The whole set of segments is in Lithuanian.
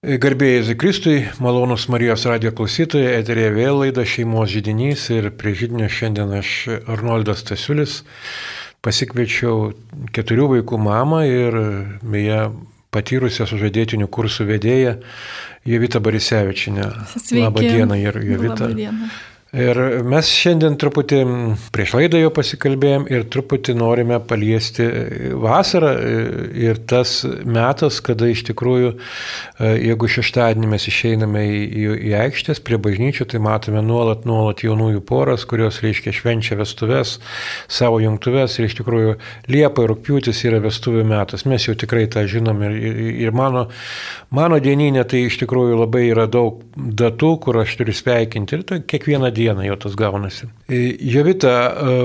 Garbėjai Zikristui, malonus Marijos radio klausytojai, eterėje vėl laida šeimos žydinys ir prie žydinio šiandien aš Arnoldas Tasiulis pasikviečiau keturių vaikų mamą ir beje patyrusią sužadėtinių kursų vedėją Jovitą Barisevičinę. Labą dieną ir Jovitą. Labą dieną. Ir mes šiandien truputį prieš laidą jau pasikalbėjom ir truputį norime paliesti vasarą ir tas metas, kada iš tikrųjų, jeigu šeštadienį mes išeiname į, į, į aikštės prie bažnyčių, tai matome nuolat, nuolat jaunųjų poras, kurios, reiškia, švenčia vestuves, savo jungtuves ir iš tikrųjų Liepa ir Rūpiutis yra vestuvių metas. Mes jau tikrai tą žinom ir, ir, ir mano, mano dieninė tai iš tikrųjų labai yra daug datų, kur aš turiu sveikinti ir tai kiekvieną dieną dieną jau tas gaunasi. E, Jovita, e,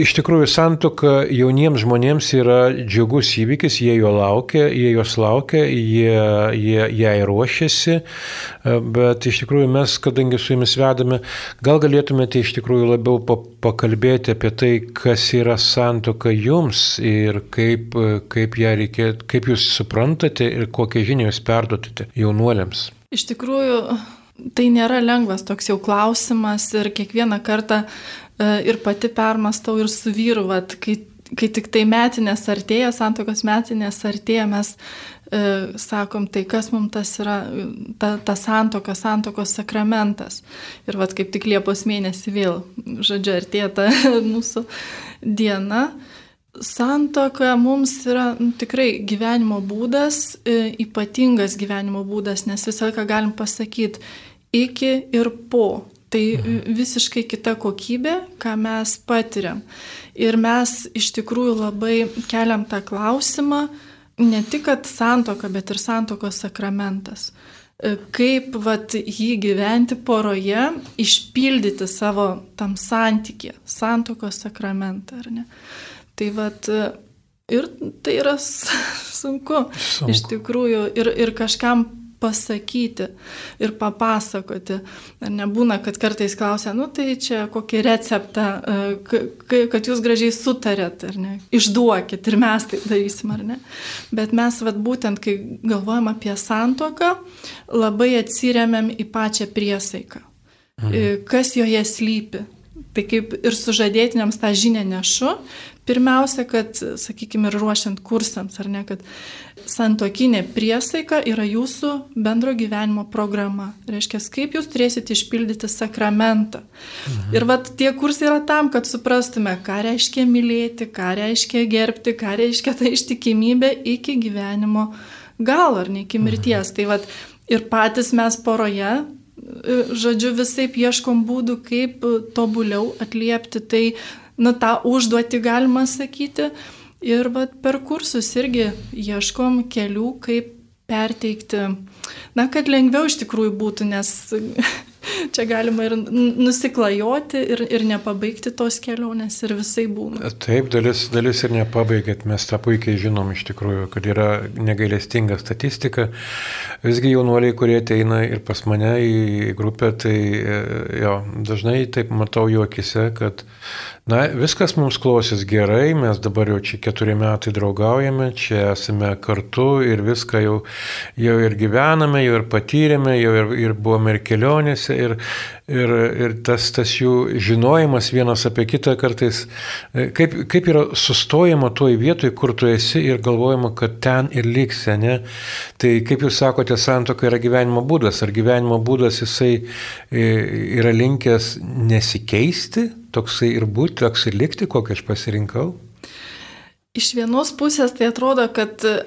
iš tikrųjų santoka jauniems žmonėms yra džiugus įvykis, jie jo laukia, jie jos laukia, jie, jie jai ruošiasi, e, bet iš tikrųjų mes, kadangi su jumis vedame, gal galėtumėte iš tikrųjų labiau pakalbėti apie tai, kas yra santoka jums ir kaip, kaip ją reikia, kaip jūs suprantate ir kokią žinią jūs perduotate jaunuoliams. Iš tikrųjų, tai nėra lengvas toks jau klausimas ir kiekvieną kartą e, ir pati permastau ir su vyru, vat, kai, kai tik tai metinės artėja, santokos metinės artėja, mes e, sakom, tai kas mums tas yra, ta, ta santoka, santokos sakramentas. Ir vat kaip tik Liepos mėnesį vėl, žodžiu, artėja ta mūsų diena. Santoka mums yra nu, tikrai gyvenimo būdas, e, ypatingas gyvenimo būdas, nes visą laiką galim pasakyti iki ir po. Tai mhm. visiškai kita kokybė, ką mes patiriam. Ir mes iš tikrųjų labai keliam tą klausimą, ne tik kad santoka, bet ir santokos sakramentas e, kaip vat, jį gyventi poroje, išpildyti savo tam santykį, santokos sakramentą, ar ne? Tai vad, ir tai yra sunku, sunku. iš tikrųjų, ir, ir kažkam pasakyti ir papasakoti. Ar nebūna, kad kartais klausia, nu tai čia kokį receptą, kad jūs gražiai sutarėt, ar ne, išduokit ir mes tai darysim, ar ne. Bet mes vad būtent, kai galvojam apie santoką, labai atsiriamėm į pačią priesaiką. Mhm. Kas joje slypi. Tai kaip ir sužadėtiniams tą žinią nešu, Pirmiausia, kad, sakykime, ir ruošiant kursams, ar ne, kad santokinė priesaika yra jūsų bendro gyvenimo programa. Reiškia, kaip jūs turėsite išpildyti sakramentą. Mhm. Ir vat tie kursai yra tam, kad suprastume, ką reiškia mylėti, ką reiškia gerbti, ką reiškia ta ištikimybė iki gyvenimo galo ar ne iki mirties. Mhm. Tai vat ir patys mes poroje žodžiu, visai ieškom būdų, kaip tobuliau atliepti tai, nu, tą užduotį galima sakyti. Ir vat, per kursus irgi ieškom kelių, kaip perteikti, na, kad lengviau iš tikrųjų būtų, nes čia galima ir nusiklajoti ir, ir nepabaigti tos kelionės ir visai būna. Taip, dalis, dalis ir nepabaigėt, mes tą puikiai žinom iš tikrųjų, kad yra negailestinga statistika. Visgi jaunuoliai, kurie ateina ir pas mane į grupę, tai e, jo, dažnai taip matau jų akise, kad Na, viskas mums klausys gerai, mes dabar jau čia keturi metai draugaujame, čia esame kartu ir viską jau, jau ir gyvename, jau ir patyrėme, jau ir, ir buvome ir kelionėse, ir, ir, ir tas, tas jų žinojimas vienas apie kitą kartais, e, kaip, kaip yra sustojama toj vietoj, kur tu esi ir galvojama, kad ten ir liksi, ne? Tai kaip jūs sakote, santoka yra gyvenimo būdas, ar gyvenimo būdas jisai e, yra linkęs nesikeisti? Toksai ir būti, toks ir likti, kokį aš pasirinkau? Iš vienos pusės tai atrodo, kad uh,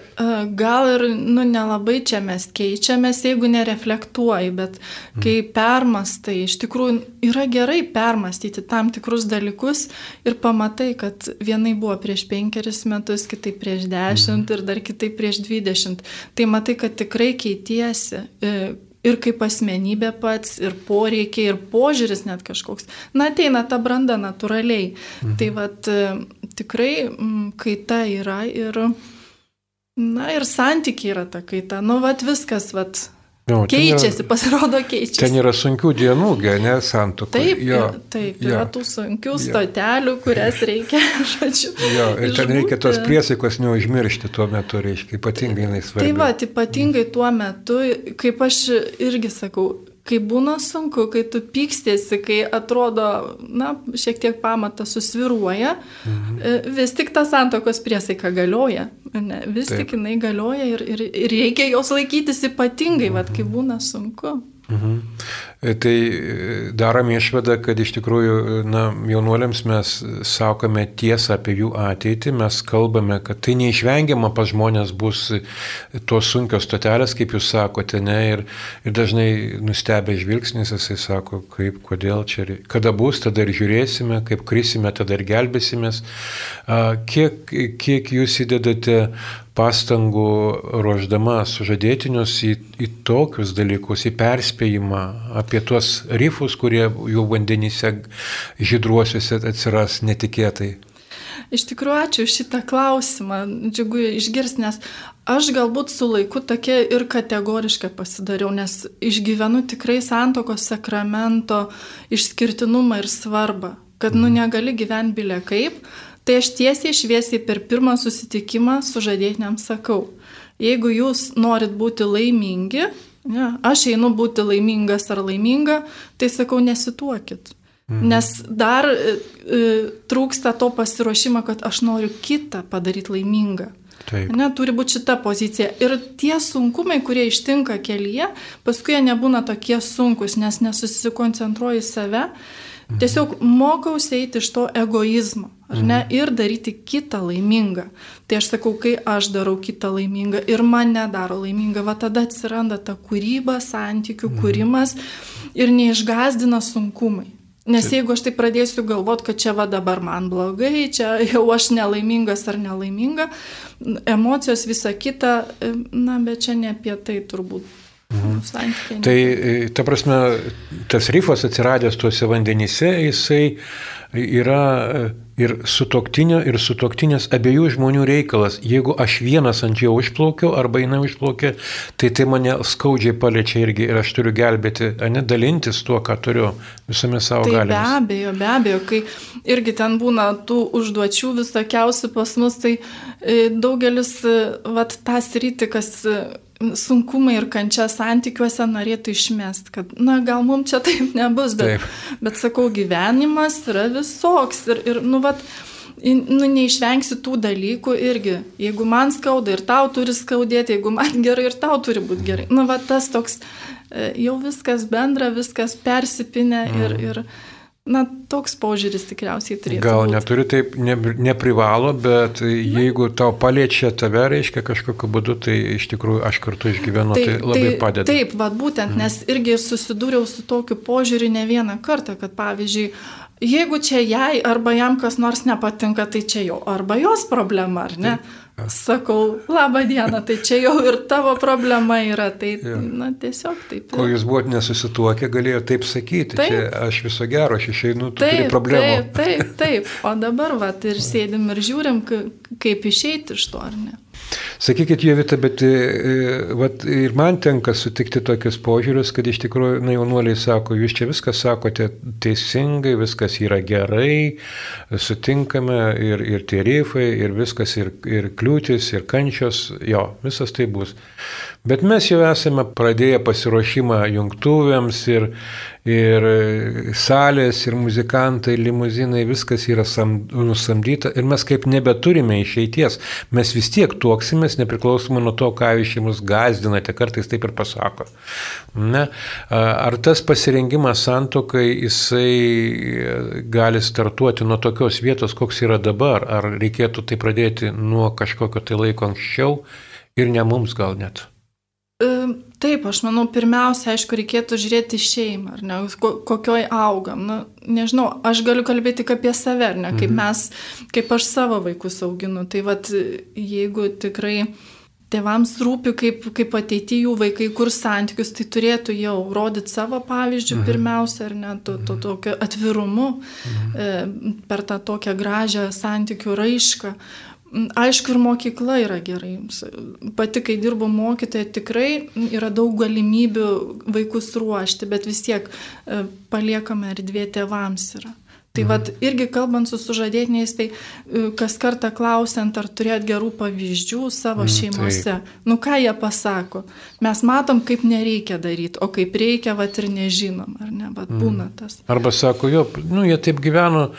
gal ir nu, nelabai čia mes keičiamės, jeigu nereflektuoji, bet mm. kai permastai, iš tikrųjų yra gerai permastyti tam tikrus dalykus ir pamatai, kad vienai buvo prieš penkeris metus, kitai prieš dešimt mm. ir dar kitai prieš dvidešimt. Tai matai, kad tikrai keitiesi. Ir kaip asmenybė pats, ir poreikiai, ir požiūris net kažkoks. Na, ateina ta branda natūraliai. Mhm. Tai vad e, tikrai kaita yra ir, na, ir santykiai yra ta kaita. Nu, vad viskas, vad No, keičiasi, yra, pasirodo keičiasi. Ten yra sunkių dienų, ne, santokai. Taip, jo, taip, jo. yra tų sunkių jo. stotelių, kurias reikia, žodžiu. Jo, ir ten reikia tos priesaikos neužmiršti tuo metu, reiškia, ypatingai jinai svarbi. Tai va, ypatingai tuo metu, kaip aš irgi sakau, kai būna sunku, kai tu pykstėsi, kai atrodo, na, šiek tiek pamatas susviruoja, mhm. E, vis tik ta santokos priesaika galioja. Ne, vis Taip. tik jinai galioja ir, ir, ir reikia jos laikytis ypatingai, mhm. vad, kai būna sunku. Mhm. Tai e, darom išvadą, kad iš tikrųjų na, jaunuoliams mes sakome tiesą apie jų ateitį, mes kalbame, kad tai neišvengiama pas žmonės bus tos sunkios stotelės, kaip jūs sakote, ne, ir, ir dažnai nustebę žvilgsnis, jisai sako, kaip, kodėl čia, kada bus, tada ir žiūrėsime, kaip krisime, tada ir gelbėsimės. Kiek, kiek jūs įdedate pastangų ruoždama sužadėtinius į, į tokius dalykus, į perspėjimą apie tuos rifus, kurie jų vandenyse žydruosiuose atsiras netikėtai. Iš tikrųjų, ačiū šitą klausimą, džiugu išgirsti, nes aš galbūt su laiku tokia ir kategoriškai pasidariau, nes išgyvenu tikrai santokos sakramento išskirtinumą ir svarbą, kad nu mhm. negali gyventi bilė kaip, Tai aš tiesiai šviesiai per pirmą susitikimą su žadėtiniam sakau, jeigu jūs norit būti laimingi, ne, aš einu būti laimingas ar laiminga, tai sakau, nesituokit. Mhm. Nes dar e, e, trūksta to pasiruošimo, kad aš noriu kitą padaryti laimingą. Taip. Ne, turi būti šita pozicija. Ir tie sunkumai, kurie ištinka kelyje, paskui jie nebūna tokie sunkus, nes nesusikoncentruoju į save. Tiesiog mokausi eiti iš to egoizmo, ar ne, mhm. ir daryti kitą laimingą. Tai aš sakau, kai aš darau kitą laimingą ir mane daro laimingą, va tada atsiranda ta kūryba, santykių mhm. kūrimas ir neišgazdina sunkumai. Nes jeigu aš tai pradėsiu galvoti, kad čia va dabar man blogai, čia jau aš nelaimingas ar nelaiminga, emocijos visa kita, na, bet čia ne apie tai turbūt Mhm. Tai e, ta prasme, tas rifas atsiradęs tuose vandenyse, jisai yra e, ir sutoktinio, ir sutoktinės abiejų žmonių reikalas. Jeigu aš vienas ant jo užplaukiau arba jinai užplaukė, tai tai mane skaudžiai paliečia irgi ir aš turiu gelbėti, ne dalintis tuo, ką turiu visame savo tai galime. Be abejo, be abejo, kai irgi ten būna tų užduočių visokiausių pas mus, tai e, daugelis, vat, tas rytį, kas sunkumai ir kančia santykiuose norėtų išmest, kad, na, gal mums čia taip nebus, bet, taip. bet sakau, gyvenimas yra visoks ir, ir nu, vat, nu, neišvengsi tų dalykų irgi. Jeigu man skauda ir tau turi skaudėti, jeigu man gerai ir tau turi būti gerai. Nu, va, tas toks, e, jau viskas bendra, viskas persipinę ir, mm. ir Na, toks požiūris tikriausiai turėtų. Gal būt. neturi taip, ne, neprivalo, bet jeigu tau paliečia tave, reiškia kažkokiu būdu, tai iš tikrųjų aš kartu išgyvenu, tai, tai labai tai, padeda. Taip, vad būtent, mm. nes irgi susidūriau su tokiu požiūriu ne vieną kartą, kad pavyzdžiui, jeigu čia jai arba jam kas nors nepatinka, tai čia jo arba jos problema, ar ne? Taip. Sakau, laba diena, tai čia jau ir tavo problema yra, tai ja. na, tiesiog taip. Kol jūs buvote nesusituokę, galėjo taip sakyti, taip. čia aš viso gero, aš išeinu, tu taip, turi problemų. Taip, taip, taip, o dabar va, ir sėdim ir žiūrim, kaip išeiti iš to, ar ne. Sakykit, Jovita, bet e, e, vat, ir man tenka sutikti tokius požiūrius, kad iš tikrųjų, na, jaunuoliai sako, jūs čia viską sakote teisingai, viskas yra gerai, sutinkame ir, ir tie rifai, ir viskas, ir, ir kliūtis, ir kančios, jo, visas tai bus. Bet mes jau esame pradėję pasiruošimą jungtuvėms ir, ir salės, ir muzikantai, limuzinai, viskas yra sam, nusamdyta ir mes kaip nebeturime išeities. Mes vis tiek tuoksimės nepriklausomai nuo to, ką jūs mus gazdinate, kartais taip ir pasako. Ne? Ar tas pasirengimas santokai, jisai gali startuoti nuo tokios vietos, koks yra dabar, ar reikėtų tai pradėti nuo kažkokio tai laiko anksčiau ir ne mums gal net? Taip, aš manau, pirmiausia, aišku, reikėtų žiūrėti šeimą, ar ne, kokioj augam. Na, nežinau, aš galiu kalbėti tik apie save, ar ne, kaip mhm. mes, kaip aš savo vaikus auginu. Tai vad, jeigu tikrai tėvams rūpi, kaip, kaip ateityje jų vaikai kur santykius, tai turėtų jau rodyti savo pavyzdžių mhm. pirmiausia, ar ne, to, to tokio atvirumu mhm. e, per tą tokią gražią santykių raišką. Aišku, ir mokykla yra gerai. Pati, kai dirbu mokytoja, tikrai yra daug galimybių vaikus ruošti, bet vis tiek e, paliekame erdvė tėvams yra. Tai mhm. vad irgi kalbant su sužadėtiniais, tai e, kas kartą klausiant, ar turėt gerų pavyzdžių savo mhm, šeimose, taip. nu ką jie pasako. Mes matom, kaip nereikia daryti, o kaip reikia, vad ir nežinom, ar ne, vad mhm. būna tas. Arba sako, jo, nu jie taip gyveno,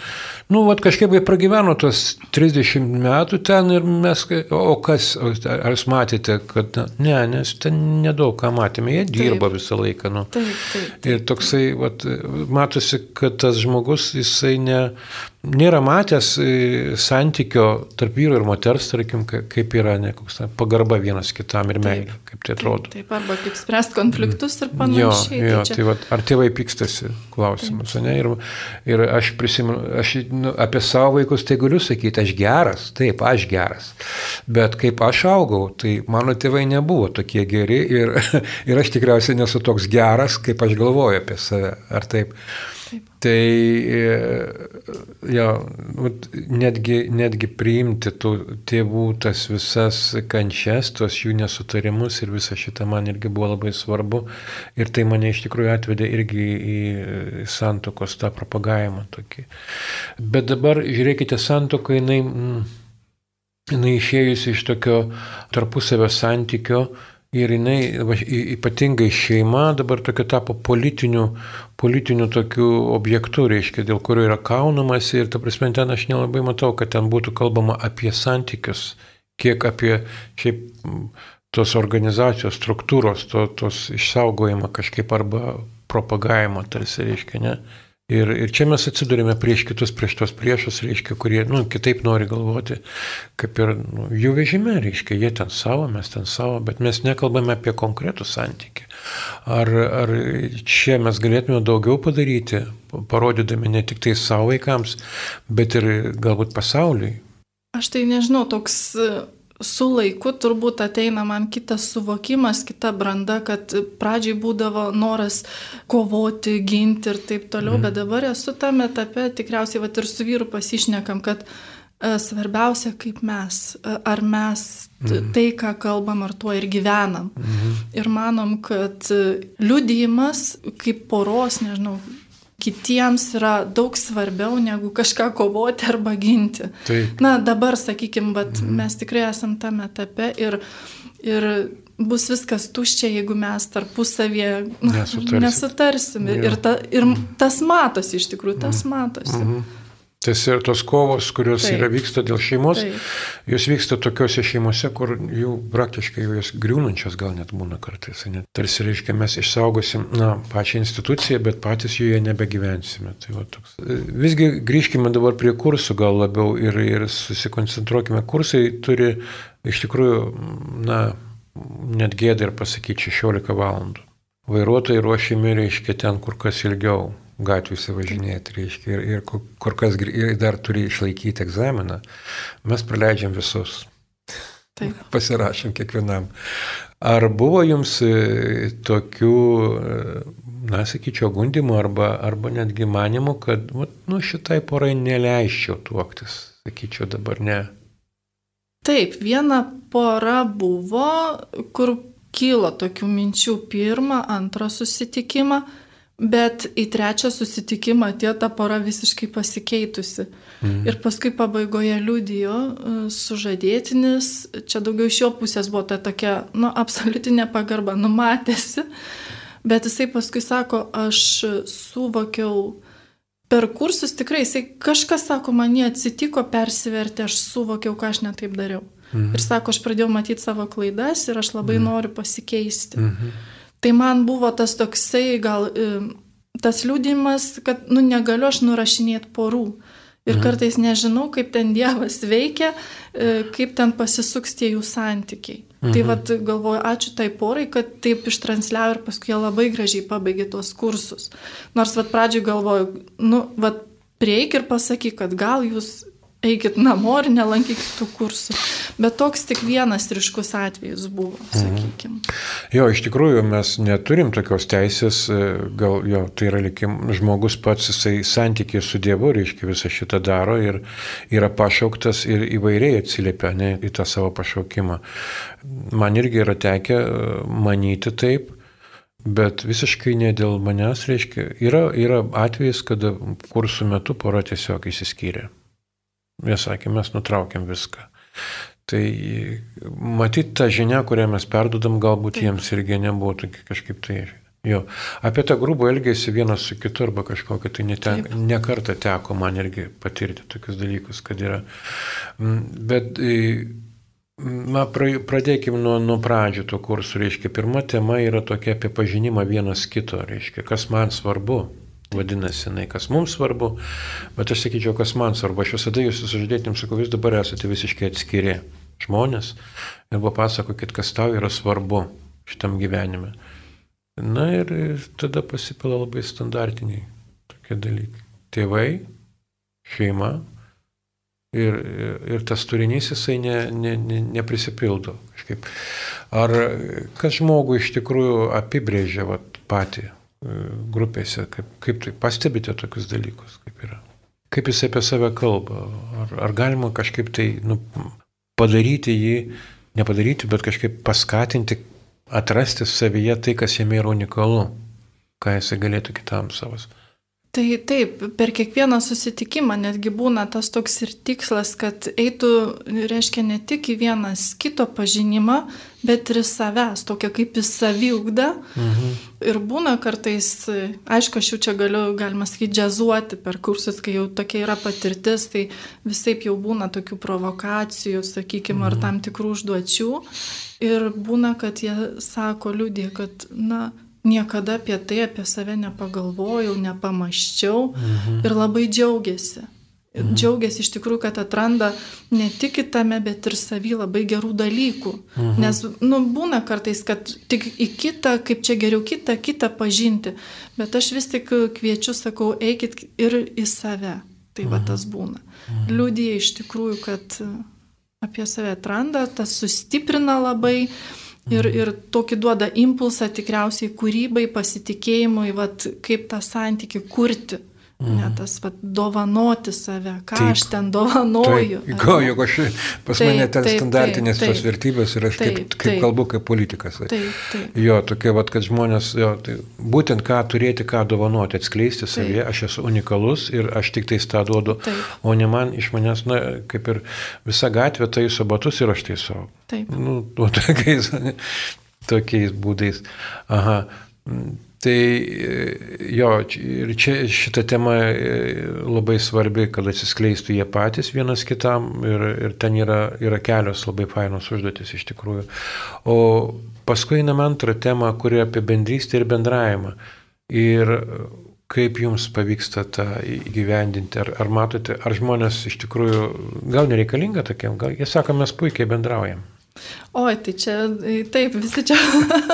nu vad kažkaip jie pragyveno tos 30 metų ten ir mes, o kas, ar jūs matėte, kad ne, nes ten nedaug ką matėme, jie dirba taip. visą laiką. Nu. Taip, taip, taip. Ir toksai, vad, matosi, kad tas žmogus, jisai jisai ne, nėra matęs e, santykio tarp vyro ir moters, tarkim, kaip yra ne, koks, pagarba vienas kitam ir meilė, kaip tai atrodo. Taip, taip arba kaip spręsti konfliktus ir panašiai. Jo, jo, tai, čia... tai va, ar tėvai pykstasi, klausimas, taip. ne? Ir, ir aš prisimenu, aš nu, apie savo vaikus tai galiu sakyti, aš geras, taip, aš geras. Bet kaip aš augau, tai mano tėvai nebuvo tokie geri ir, ir aš tikriausiai nesu toks geras, kaip aš galvoju apie save. Ar taip? Tai jo, netgi, netgi priimti tų tėvų tas visas kančias, tuos jų nesutarimus ir visą šitą man irgi buvo labai svarbu. Ir tai mane iš tikrųjų atvedė irgi į santokos tą propagavimą tokį. Bet dabar, žiūrėkite, santoka jinai, mm, jinai išėjusi iš tokio tarpusavio santykio Ir jinai, ypatingai šeima, dabar tokia tapo politiniu, politiniu tokiu objektu, reiškia, dėl kurio yra kaunamasi ir, ta prasme, ten aš nelabai matau, kad ten būtų kalbama apie santykius, kiek apie šiaip tos organizacijos struktūros, to, tos išsaugojimą kažkaip arba propagavimą, tarsi reiškia, ne. Ir, ir čia mes atsidurime prieš kitus, prieš tos priešus, reiškia, kurie, nu, kitaip nori galvoti, kaip ir nu, jų vežime, reiškia, jie ten savo, mes ten savo, bet mes nekalbame apie konkretų santykį. Ar, ar čia mes galėtume daugiau padaryti, parodydami ne tik tai savo vaikams, bet ir galbūt pasauliui? Aš tai nežinau, toks su laiku turbūt ateina man kitas suvokimas, kita branda, kad pradžiai būdavo noras kovoti, ginti ir taip toliau, mm. bet dabar esu tame etape, tikriausiai vat, ir su vyru pasišnekam, kad e, svarbiausia, kaip mes, e, ar mes mm. tai, ką kalbam, ar tuo ir gyvenam. Mm. Ir manom, kad liudijimas kaip poros, nežinau, kitiems yra daug svarbiau negu kažką kovoti arba ginti. Taip. Na dabar, sakykime, mm. mes tikrai esam tame etape ir, ir bus viskas tuščia, jeigu mes tarpusavėje nesutarsim. nesutarsim. Ja. Ir, ta, ir tas matosi iš tikrųjų, tas mm. matosi. Mm -hmm. Tas ir tos kovos, kurios Taip. yra vyksta dėl šeimos, Taip. jos vyksta tokiuose šeimose, kur jų praktiškai jos griūnančios gal net būna kartais. Net tarsi reiškia, mes išsaugosim na, pačią instituciją, bet patys joje nebegyvensime. Tai va, toks. Visgi grįžkime dabar prie kursų gal labiau ir, ir susikoncentruokime. Kursai turi iš tikrųjų, na, net gėdą ir pasakyti 16 valandų. Vairuotojai ruošiami, reiškia, ten kur kas ilgiau gatvėse važinėti, reiškia, ir, ir kur kas ir dar turi išlaikyti egzaminą, mes praleidžiam visus. Taip. Pasirašym kiekvienam. Ar buvo jums e, tokių, e, na, sakyčiau, gundimų arba, arba netgi manimų, kad, nu, šitai porai neleisčiau tuoktis, sakyčiau, dabar ne? Taip, viena pora buvo, kur kilo tokių minčių pirmą, antrą susitikimą, Bet į trečią susitikimą atėjo ta pora visiškai pasikeitusi. Mhm. Ir paskui pabaigoje liudijo e, sužadėtinis, čia daugiau iš jo pusės buvo ta tokia, nu, absoliutinė pagarba, numatėsi. Bet jisai paskui sako, aš suvokiau per kursus tikrai, jisai kažkas sako, man jie atsitiko, persivertė, aš suvokiau, ką aš netaip dariau. Mhm. Ir sako, aš pradėjau matyti savo klaidas ir aš labai mhm. noriu pasikeisti. Mhm. Tai man buvo tas toksai gal tas liūdimas, kad nu, negaliu aš nurašinėti porų. Ir mhm. kartais nežinau, kaip ten Dievas veikia, e, kaip ten pasisuks tie jų santykiai. Mhm. Tai vad galvoju, ačiū tai porai, kad taip ištransliavo ir paskui jie labai gražiai pabaigė tuos kursus. Nors vad pradžioj galvoju, nu, vad prieik ir pasakyk, kad gal jūs eikit namo ir nelankykit tų kursų. Bet toks tik vienas ryškus atvejis buvo, sakykime. Mhm. Jo, iš tikrųjų mes neturim tokios teisės, e, gal jo, tai yra likim, žmogus pats jisai santykė su Dievu, reiškia visą šitą daro ir yra pašauktas ir įvairiai atsiliepia ne, į tą savo pašaukimą. Man irgi yra tekę e, manyti taip, Bet visiškai ne dėl manęs, reiškia, yra, yra atvejis, kada kursų metu pora tiesiog įsiskyrė. Jie sakė, mes nutraukėm viską. Tai matyt, ta žinia, kurią mes perdodam, galbūt jiems irgi nebuvo tokia kažkaip tai. Jo. Apie tą grubų elgesį vienas su kitu arba kažkokią tai neten, nekartą teko man irgi patirti tokius dalykus, kad yra. Mm, bet Na, pradėkime nuo, nuo pradžių to kursų, reiškia, pirma tema yra tokia apie pažinimą vienas kito, reiškia, kas man svarbu, vadinasi, jinai, kas mums svarbu, bet aš sakyčiau, kas man svarbu, aš visada jūs sužadėtėm sakau, jūs dabar esate visiškai atskiri žmonės ir papasakokit, kas tau yra svarbu šitam gyvenime. Na ir tada pasipila labai standartiniai tokie dalykai. Tėvai, šeima, ir, ir tas turinys jisai ne, ne, ne, neprisipildo. Kažkaip. Ar kas žmogų iš tikrųjų apibrėžia vat, patį grupėse, kaip, kaip tai pastebite tokius dalykus, kaip yra. Kaip jis apie save kalba, ar, ar galima kažkaip tai nu, padaryti jį, nepadaryti, bet kažkaip paskatinti, atrasti savyje tai, kas jame yra unikalu, ką jisai galėtų kitam savas. Tai taip, per kiekvieną susitikimą netgi būna tas toks ir tikslas, kad eitų, reiškia, ne tik į vienas kito pažinimą, bet ir savęs, tokia kaip į saviugdą. Mhm. Ir būna kartais, aišku, aš jau čia galiu, galima sakyti, džiazuoti per kursus, kai jau tokia yra patirtis, tai visai jau būna tokių provokacijų, sakykime, mhm. ar tam tikrų užduočių. Ir būna, kad jie sako, liūdė, kad, na, niekada apie tai, apie save nepagalvojau, nepamaščiau mhm. ir labai džiaugiasi. Mhm. Džiaugiasi iš tikrųjų, kad atranda ne tik kitame, bet ir savy labai gerų dalykų. Mhm. Nes, nu, būna kartais, kad tik į kitą, kaip čia geriau kitą, kitą pažinti. Bet aš vis tik kviečiu, sakau, eikit ir į save. Tai mhm. va tas būna. Mhm. Liūdėja iš tikrųjų, kad apie save atranda, tas sustiprina labai. Mhm Ir, mhm. ir tokį duoda impulsą tikriausiai kūrybai, pasitikėjimui, vat, kaip tą santyki kurti. Mm. Ne tas vat, dovanoti save, ką taip, aš ten dovanoju. Gal, juk aš pas taip, mane ten taip, standartinės taip, tos vertybės ir aš taip, kaip, kaip taip, kalbu kaip politikas. Taip, taip. Jo, tokia, vat, kad žmonės, jo, tai, būtent ką turėti, ką dovanoti, atskleisti savyje, aš esu unikalus ir aš tik tais tą duodu, taip. o ne man iš manęs, na, kaip ir visa gatvė taiso batus ir aš taisau. Taip. Nu, tokiais, tokiais būdais. Aha. Tai jo, ir čia šita tema e, labai svarbi, kad atsiskleistų jie patys vienas kitam ir, ir ten yra, yra kelios labai fainos užduotis iš tikrųjų. O paskui einame antrą temą, kuri apie bendrystę ir bendravimą. Ir kaip jums pavyksta tą įgyvendinti, ar, ar matote, ar žmonės iš tikrųjų gal nereikalinga tokiam, gal jie sako, mes puikiai bendraujam. Oi, tai čia taip, visi čia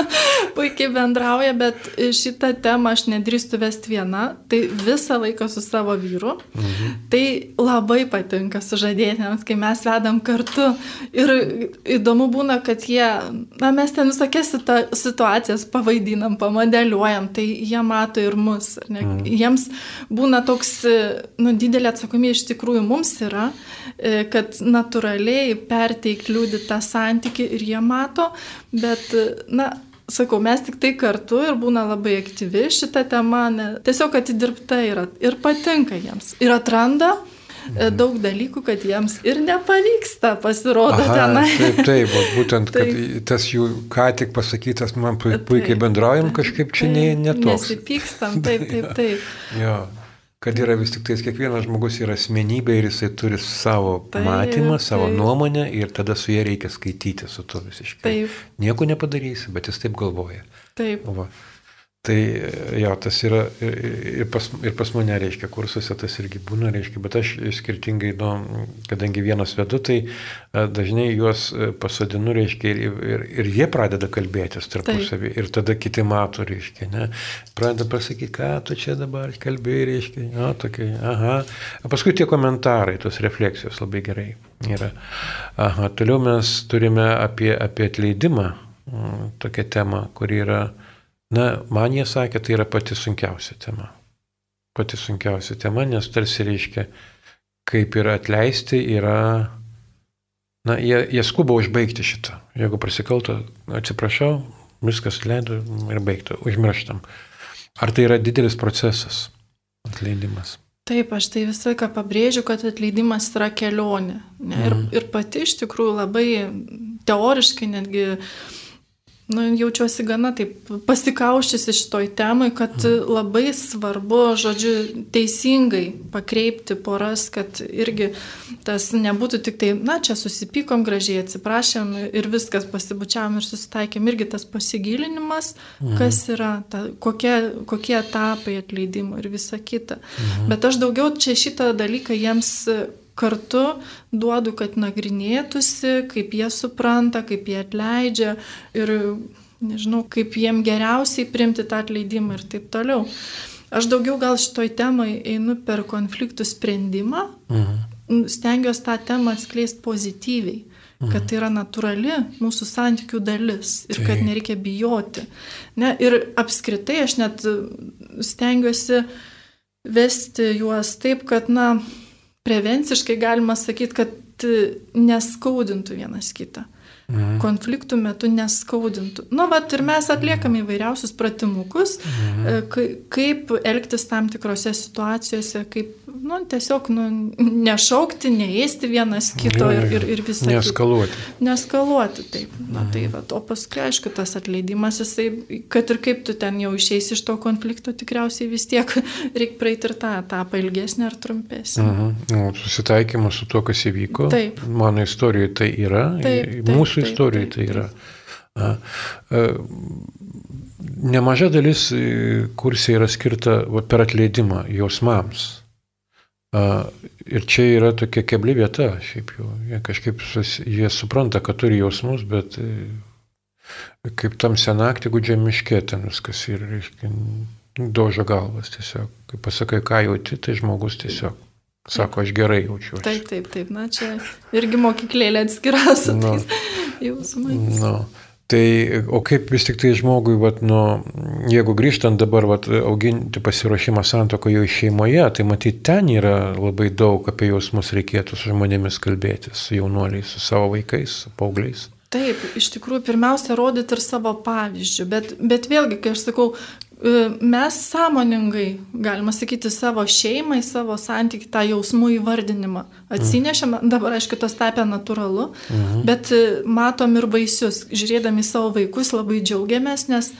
puikiai bendrauja, bet šitą temą aš nedrįstu vesti viena, tai visą laiką su savo vyru. Mhm. Tai labai patinka sužadėtėms, kai mes vedam kartu. Ir įdomu būna, kad jie, na mes ten visokias situacijas pavaidinam, pamodeliuojam, tai jie mato ir mus. Mhm. Jiems būna toks, nu, didelė atsakomybė iš tikrųjų mums yra, e, kad natūraliai perteikti liūdį tą santyki ir jie mato, bet, na, sakau, mes tik tai kartu ir būna labai aktyvi šita tema, ne, tiesiog atidirbta yra ir patinka jiems. Ir atranda mhm. daug dalykų, kad jiems ir nepavyksta, pasirodo Aha, tenai. Taip, taip, būtent, kad taip. tas jų ką tik pasakytas, man puikiai bendraujam, kažkaip čia ne, ne toks. Nesipykstam, taip, taip, taip. jo kad yra vis tik tais kiekvienas žmogus yra asmenybė ir jisai turi savo taip, matymą, savo taip. nuomonę ir tada su jie reikia skaityti su to visiškai. Taip. Nieko nepadarysi, bet jis taip galvoja. Taip. Va. Tai jo, tas yra ir pas, ir pas mane, reiškia, kursuose tas irgi būna, reiškia, bet aš skirtingai, nu, kadangi vienas vedu, tai e, dažnai juos e, pasodinu, reiškia, ir, ir, ir jie pradeda kalbėtis tarpusavį, ir tada kiti mato, reiškia, ne, pradeda pasakyti, ką tu čia dabar kalbėjai, reiškia, jo, tokia, aha. O paskui tie komentarai, tos refleksijos labai gerai yra. Aha, toliau mes turime apie, apie atleidimą, tokią temą, kuri yra Na, man jie sakė, tai yra pati sunkiausia tema. Pati sunkiausia tema, nes tarsi reiškia, kaip yra atleisti, yra... Na, jie, jie skuba užbaigti šitą. Jeigu prasikalto, atsiprašau, viskas leido ir baigta, užmirštam. Ar tai yra didelis procesas, atleidimas? Taip, aš tai visą laiką pabrėžiu, kad atleidimas yra kelionė. Ne? Ir, mm. ir pati iš tikrųjų labai teoriškai netgi Nu, jaučiuosi gana taip pasikauščiusi šitoj temai, kad labai svarbu, žodžiu, teisingai pakreipti poras, kad irgi tas nebūtų tik tai, na, čia susipykom gražiai, atsiprašėm ir viskas pasibučiavom ir susitaikėm, irgi tas pasigilinimas, mhm. kas yra, ta, kokie, kokie etapai atleidimo ir visa kita. Mhm. Bet aš daugiau čia šitą dalyką jiems kartu duodu, kad nagrinėtųsi, kaip jie supranta, kaip jie atleidžia ir, nežinau, kaip jiem geriausiai primti tą atleidimą ir taip toliau. Aš daugiau gal šitoj temai einu per konfliktų sprendimą, mhm. stengiuosi tą temą atskleisti pozityviai, mhm. kad tai yra natūrali mūsų santykių dalis ir tai. kad nereikia bijoti. Ne, ir apskritai aš net stengiuosi vesti juos taip, kad, na, prevenciškai galima sakyti, kad neskaudintų vienas kitą. Mhm. Konfliktų metu neskaudintų. Nu, bet ir mes atliekame įvairiausius pratimukus, mhm. kaip elgtis tam tikrose situacijose, kaip nu, tiesiog nu, nešaukti, neėsti vienas kito ir, ir, ir visą. Neskaluoti. Neskaluoti, taip. Na, tai va, o paskui, aišku, tas atleidimas, jisai, kad ir kaip tu ten jau išeisi iš to konflikto, tikriausiai vis tiek reikia praeiti ir tą etapą ilgesnį ar trumpesnį. Mhm. Susitaikymas su to, kas įvyko. Taip. Mano istorijoje tai yra, taip, taip, mūsų taip, istorijoje taip, taip, tai yra. Nemaža dalis e, kursai yra skirta per atleidimą jausmams. Ir čia yra tokia kebli vieta, šiaip jau. Jie kažkaip sus, jie supranta, kad turi jausmus, bet e, kaip tam senaktį gudžia miškė ten viskas ir, reiškia, dožo galvas tiesiog. Kai pasakai, ką jauti, tai žmogus tiesiog sako, aš gerai jaučiuosi. Taip, taip, taip. Na, čia irgi mokyklėlė atskiras nu, jausmais. Nu. Tai o kaip vis tik tai žmogui, vat, nu, jeigu grįžtant dabar vat, auginti pasiruošimą santokoje šeimoje, tai matyti ten yra labai daug apie jausmus reikėtų su žmonėmis kalbėtis, su jaunuoliais, su savo vaikais, su paaugliais. Taip, iš tikrųjų, pirmiausia, rodyti ir savo pavyzdžių, bet, bet vėlgi, kai aš sakau, mes sąmoningai, galima sakyti, savo šeimai, savo santyki, tą jausmų įvardinimą atsinešėm, dabar aišku, tas tapė natūralu, mhm. bet e, matom ir vaisius, žiūrėdami savo vaikus labai džiaugiamės, nes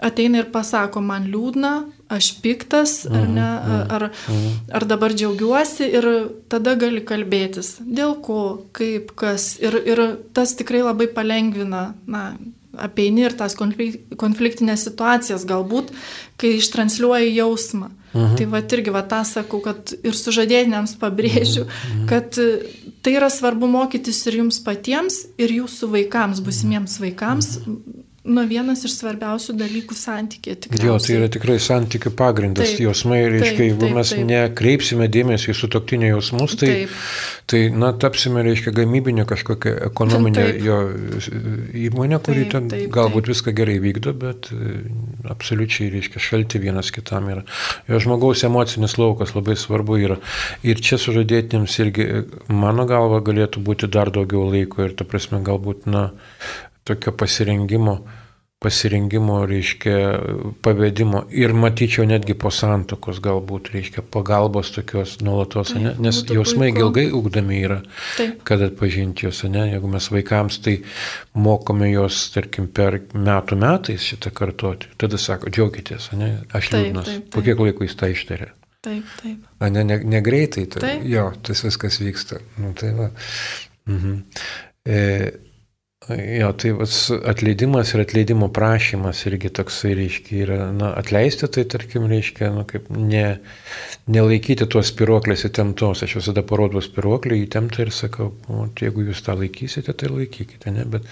ateina ir pasako, man liūdna, aš piktas, ar ne, mhm, ar, mhm. ar dabar džiaugiuosi ir tada gali kalbėtis, dėl ko, kaip, kas. Ir, ir tas tikrai labai palengvina, na, apeini ir tas konfliktinės situacijas galbūt, kai ištranšiuoji jausmą. Mhm. Tai va irgi va tą sakau, kad ir sužadėtiniams pabrėžiu, mhm. kad tai yra svarbu mokytis ir jums patiems, ir jūsų vaikams, busimiems vaikams, mhm nu, vienas iš svarbiausių dalykų santykė. Jo, tai yra tikrai santykių pagrindas. Taip, jausmai, reiškia, jeigu taip, mes taip. nekreipsime dėmesį į sutoktinio jausmus, tai, taip. tai na, tapsime, reiškia, gamybinė kažkokia ekonominė taip. jo įmonė, kuri taip, ten taip, galbūt taip. viską gerai vykdo, bet e, absoliučiai, reiškia, šalti vienas kitam yra. Jo žmogaus emocinis laukas labai svarbu yra. Ir čia sužadėtiniams irgi, mano galva, galėtų būti dar daugiau laiko ir, ta prasme, galbūt, na, tokio pasirengimo, pasirengimo, reiškia, pavedimo ir matyčiau netgi po santokos galbūt, reiškia, pagalbos tokios nuolatos, ne? nes jausmai ilgai ugdami yra, Taip. kad atpažinti juos, ne? jeigu mes vaikams tai mokome juos, tarkim, per metų metais šitą kartoti, tada sako, džiaugitės, ne? aš liūdnas, po kiek laiko jis tą ištarė. Taip, taip. A, ne, ne, negreitai, tai, taip. jo, tas viskas vyksta. Nu, tai va. mhm. e, Jo, tai atleidimas ir atleidimo prašymas irgi toksai, reiškia, yra, na, atleisti, tai tarkim, reiškia, nu, kaip ne, nelaikyti tuos spiruoklės įtemptos. Aš visada parodau spiruoklį įtemptą ir sakau, o, jeigu jūs tą laikysite, tai laikykite, ne, bet,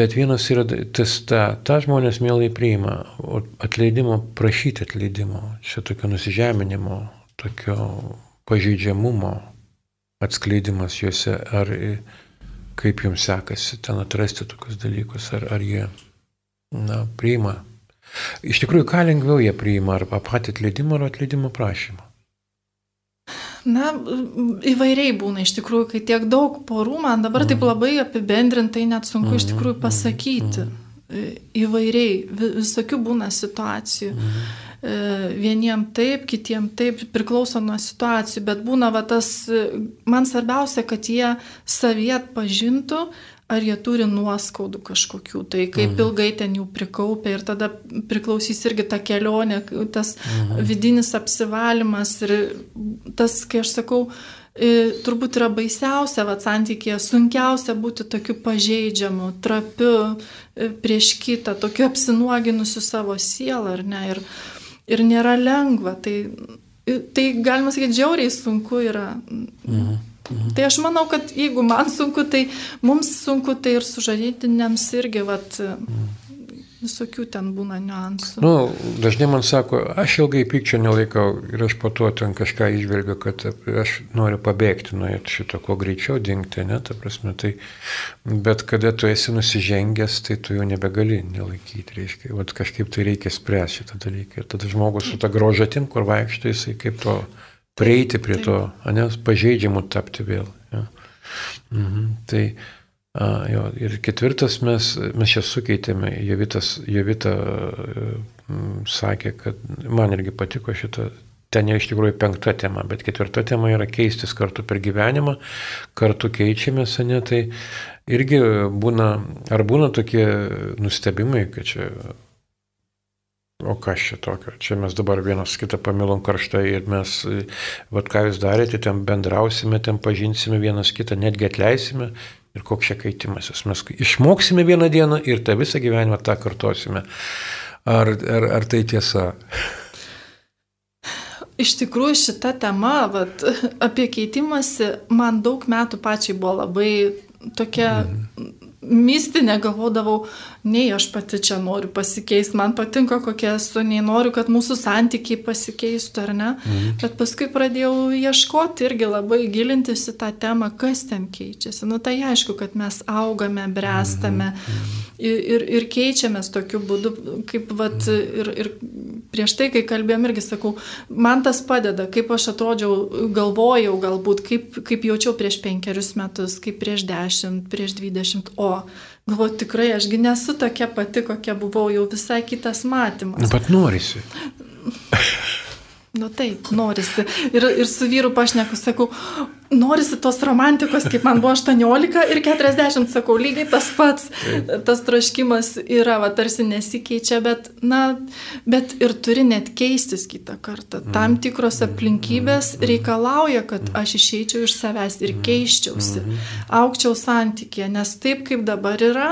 bet vienas yra tas, tą, tą žmonės mielai priima, o atleidimo, prašyti atleidimo, čia tokio nusižeminimo, tokio pažeidžiamumo atskleidimas juose, ar kaip jums sekasi ten atrasti tokius dalykus, ar, ar jie na, priima. Iš tikrųjų, ką lengviau jie priima, ar patį atleidimą, ar atleidimo prašymą? Na, įvairiai būna iš tikrųjų, kai tiek daug porų, man dabar mm. taip labai apibendrintai net sunku mm. iš mhm, tikrųjų mhm, pasakyti. Mm. Įvairiai, visokių būna situacijų. Mm. Vieniem taip, kitiem taip, priklauso nuo situacijų, bet būna va tas, man svarbiausia, kad jie saviet pažintų, ar jie turi nuoskaudų kažkokių, tai kaip mhm. ilgai ten jų prikaupia ir tada priklausys irgi ta kelionė, tas mhm. vidinis apsivalimas ir tas, kai aš sakau, turbūt yra baisiausia, va, santykėje sunkiausia būti tokiu pažeidžiamu, trapiu prieš kitą, tokiu apsinuoginusiu savo sielą, ar ne? Ir, ir nėra lengva. Tai, tai galima sakyti, žiauriai sunku yra. Mhm. Mhm. Tai aš manau, kad jeigu man sunku, tai mums sunku, tai ir sužadėtiniams irgi, vat, mhm visokių ten būna niuansų. Nu, dažnai man sako, aš ilgai pykčio nelaikau ir aš po to ten kažką išvelgiu, kad aš noriu pabėgti nuo šito, kuo greičiau dingti, ne, ta prasme, tai, bet kada tu esi nusižengęs, tai tu jau nebegali nelaikyti, reiškia, vat kažkaip tai reikia spręsti šitą dalyką. Ir tada žmogus su ta grožatim, kur vaikšto, jisai kaip to prieiti prie to, ne, pažeidžiamų tapti vėl. Ja. Mhm, tai, A, jo, ir ketvirtas mes, mes čia sukeitėme, Jovitas, Jovita m, sakė, kad man irgi patiko šitą, ten iš tikrųjų penkta tema, bet ketvirta tema yra keistis kartu per gyvenimą, kartu keičiamės, ne, tai irgi būna, ar būna tokie nustebimai, kad čia O kas čia tokio? Čia mes dabar vienas kitą pamilom karštai ir mes, vad ką jūs darėte, ten bendrausime, ten pažinsime vienas kitą, netgi atleisime, Ir koks čia kaitimasis. Mes išmoksime vieną dieną ir tą visą gyvenimą tą kartosime. Ar, ar, ar tai tiesa? Iš tikrųjų šita tema, vat, apie keitimąsi, man daug metų pačiai buvo labai tokia mm mistinė, galvodavau, nei aš pati čia noriu pasikeisti, man patinka kokia esu, nei noriu, kad mūsų santykiai pasikeistų ar ne. Mhm. Bet paskui pradėjau ieškoti irgi labai gilintis į tą temą, kas ten keičiasi. Nu tai aišku, kad mes augame, bręstame mhm. ir, ir, ir keičiamės tokiu būdu, kaip vat, ir, ir prieš tai, kai kalbėjom, irgi sakau, man tas padeda, kaip aš atrodžiau, galvojau galbūt, kaip, kaip jaučiau prieš penkerius metus, kaip prieš dešimt, prieš dvidešimt, o galvoju, tikrai ašgi nesu tokia pati, kokia buvau, jau visai kitas matymas. Bet norisi. Nu taip, norisi. Ir, ir su vyru pašneku, sakau, norisi tos romantikos, kaip man buvo 18 ir 40, sakau, lygiai tas pats. Tas troškimas yra, va, tarsi nesikeičia, bet, na, bet ir turi net keistis kitą kartą. Mm. Tam tikros aplinkybės mm. reikalauja, kad mm. aš išeičiau iš savęs ir keiščiausi, aukčiau santykė, nes taip kaip dabar yra,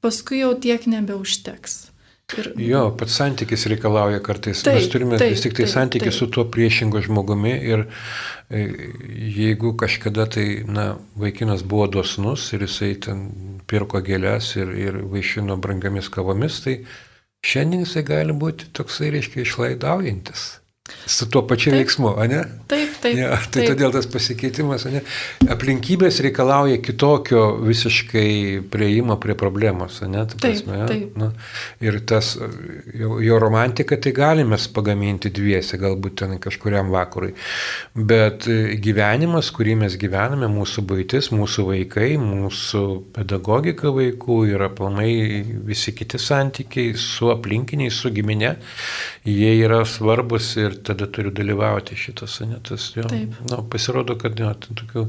paskui jau tiek nebeužteks. Ir... Jo, pats santykis reikalauja kartais. Taip, Mes turime taip, vis tik tai taip, santykį taip. su tuo priešingo žmogumi ir e, jeigu kažkada tai, na, vaikinas buvo dosnus ir jisai ten pirko gėlės ir, ir vaišino brangiamis kavomis, tai šiandien jisai gali būti toksai, reiškia, išlaidaujantis. Su tuo pačiu taip, veiksmu, ne? Taip, taip. Ja, tai taip. todėl tas pasikeitimas, ne? Aplinkybės reikalauja kitokio visiškai prieimo prie problemos, ne? Ta prasme, taip, taip. Nu, ir tas, jo, jo romantika tai galime pagaminti dviese, galbūt ten kažkuriam vakarui. Bet gyvenimas, kurį mes gyvename, mūsų baitis, mūsų vaikai, mūsų pedagogika vaikų ir aplamai visi kiti santykiai su aplinkiniais, su giminė, jie yra svarbus ir tada turiu dalyvauti šitas, ne, tas, jo, nu, pasirodo, kad jo, tokių,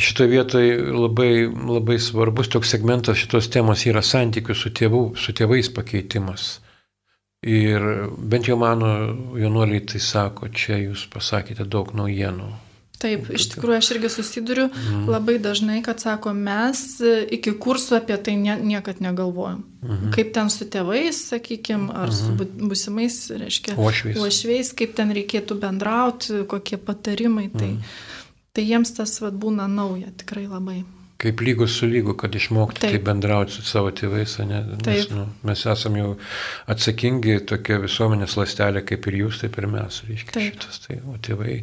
šitoje vietoje labai, labai svarbus toks segmentas šitos temos yra santykių su, tėvų, su tėvais pakeitimas. Ir bent jau mano jaunuoliai tai sako, čia jūs pasakėte daug naujienų. Taip, iš tikrųjų aš irgi susiduriu mm. labai dažnai, kad sako, mes e, iki kursų apie tai nie, niekad negalvojam. Mm. Kaip ten su tėvais, sakykime, ar mm. su mhm. busimais, reiškia, uošviais. uošviais, kaip ten reikėtų bendrauti, kokie patarimai. Tai, mhm. tai jiems tas vad būna nauja, tikrai labai. Kaip lygus su lygu, kad išmokti taip bendrauti su savo tėvais, ne? Nes, nu, mes esame jau atsakingi tokia visuomenės lastelė kaip ir jūs, taip ir mes, reiškia taip. šitas. Tai, o tėvai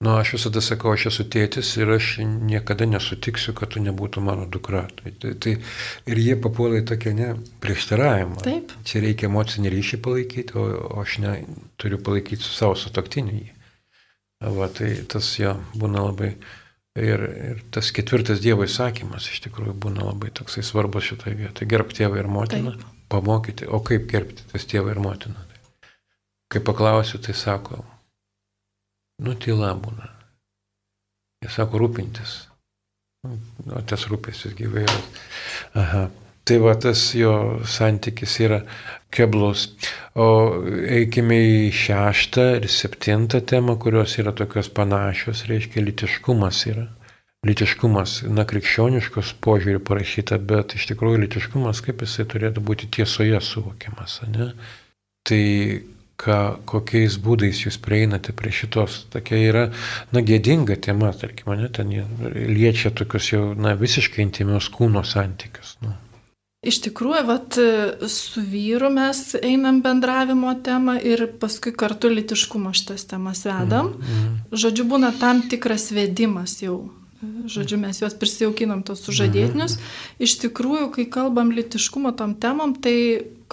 Nu, aš visada sakau, aš esu tėtis ir aš niekada nesutiksiu, kad tu nebūtų mano dukra. Tai, tai, tai ir jie papuola į tokią ne prieštaravimą. Taip. Čia reikia emocinį ryšį palaikyti, o, o aš ne, turiu palaikyti su savo sutoktiniu jį. Va, tai tas jo būna labai. Ir, ir tas ketvirtas Dievo įsakymas iš tikrųjų būna labai toksai svarbus šitoje vietoje. Gerb tėvą ir motiną, Taip. pamokyti. O kaip gerbti tas tėvą ir motiną? Kai paklausiu, tai sako, nu tyla būna. Jis sako rūpintis. O tas rūpestis gyvairas. Aha. Tai va tas jo santykis yra keblus. O eikime į šeštą ir septintą temą, kurios yra tokios panašios, reiškia litiškumas yra. Litiškumas, na, krikščioniškos požiūrį parašyta, bet iš tikrųjų litiškumas, kaip jisai turėtų būti tiesoje suvokiamas, ne? Tai ką, kokiais būdais jūs prieinate prie šitos. Tokia yra, na, gėdinga tema, tarkim, ne, ten liečia tokius jau, na, visiškai intimios kūno santykius. Nu. Iš tikrųjų, vat, su vyru mes einam bendravimo temą ir paskui kartu litiškumo šitas temas vedam. Mm, mm. Žodžiu, būna tam tikras vedimas jau. Žodžiu, mes juos prisijaukinam tos sužadėtinius. Mm. Iš tikrųjų, kai kalbam litiškumo tom temom, tai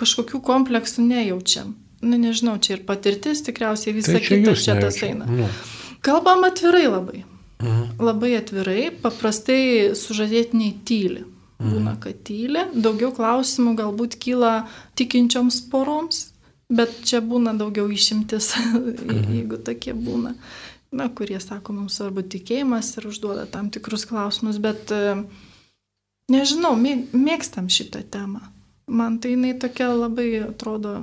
kažkokių kompleksų nejaučiam nu nežinau, čia ir patirtis tikriausiai visą tai kitą čia tas eina. Nu. Kalbam atvirai labai. Mhm. Labai atvirai, paprastai sužadėtiniai tyli. Mhm. Būna, kad tyli, daugiau klausimų galbūt kyla tikinčioms poroms, bet čia būna daugiau išimtis, mhm. jeigu tokie būna, na, kurie sako, mums svarbu tikėjimas ir užduoda tam tikrus klausimus, bet e, nežinau, mėgstam šitą temą. Man tai jinai tokia labai atrodo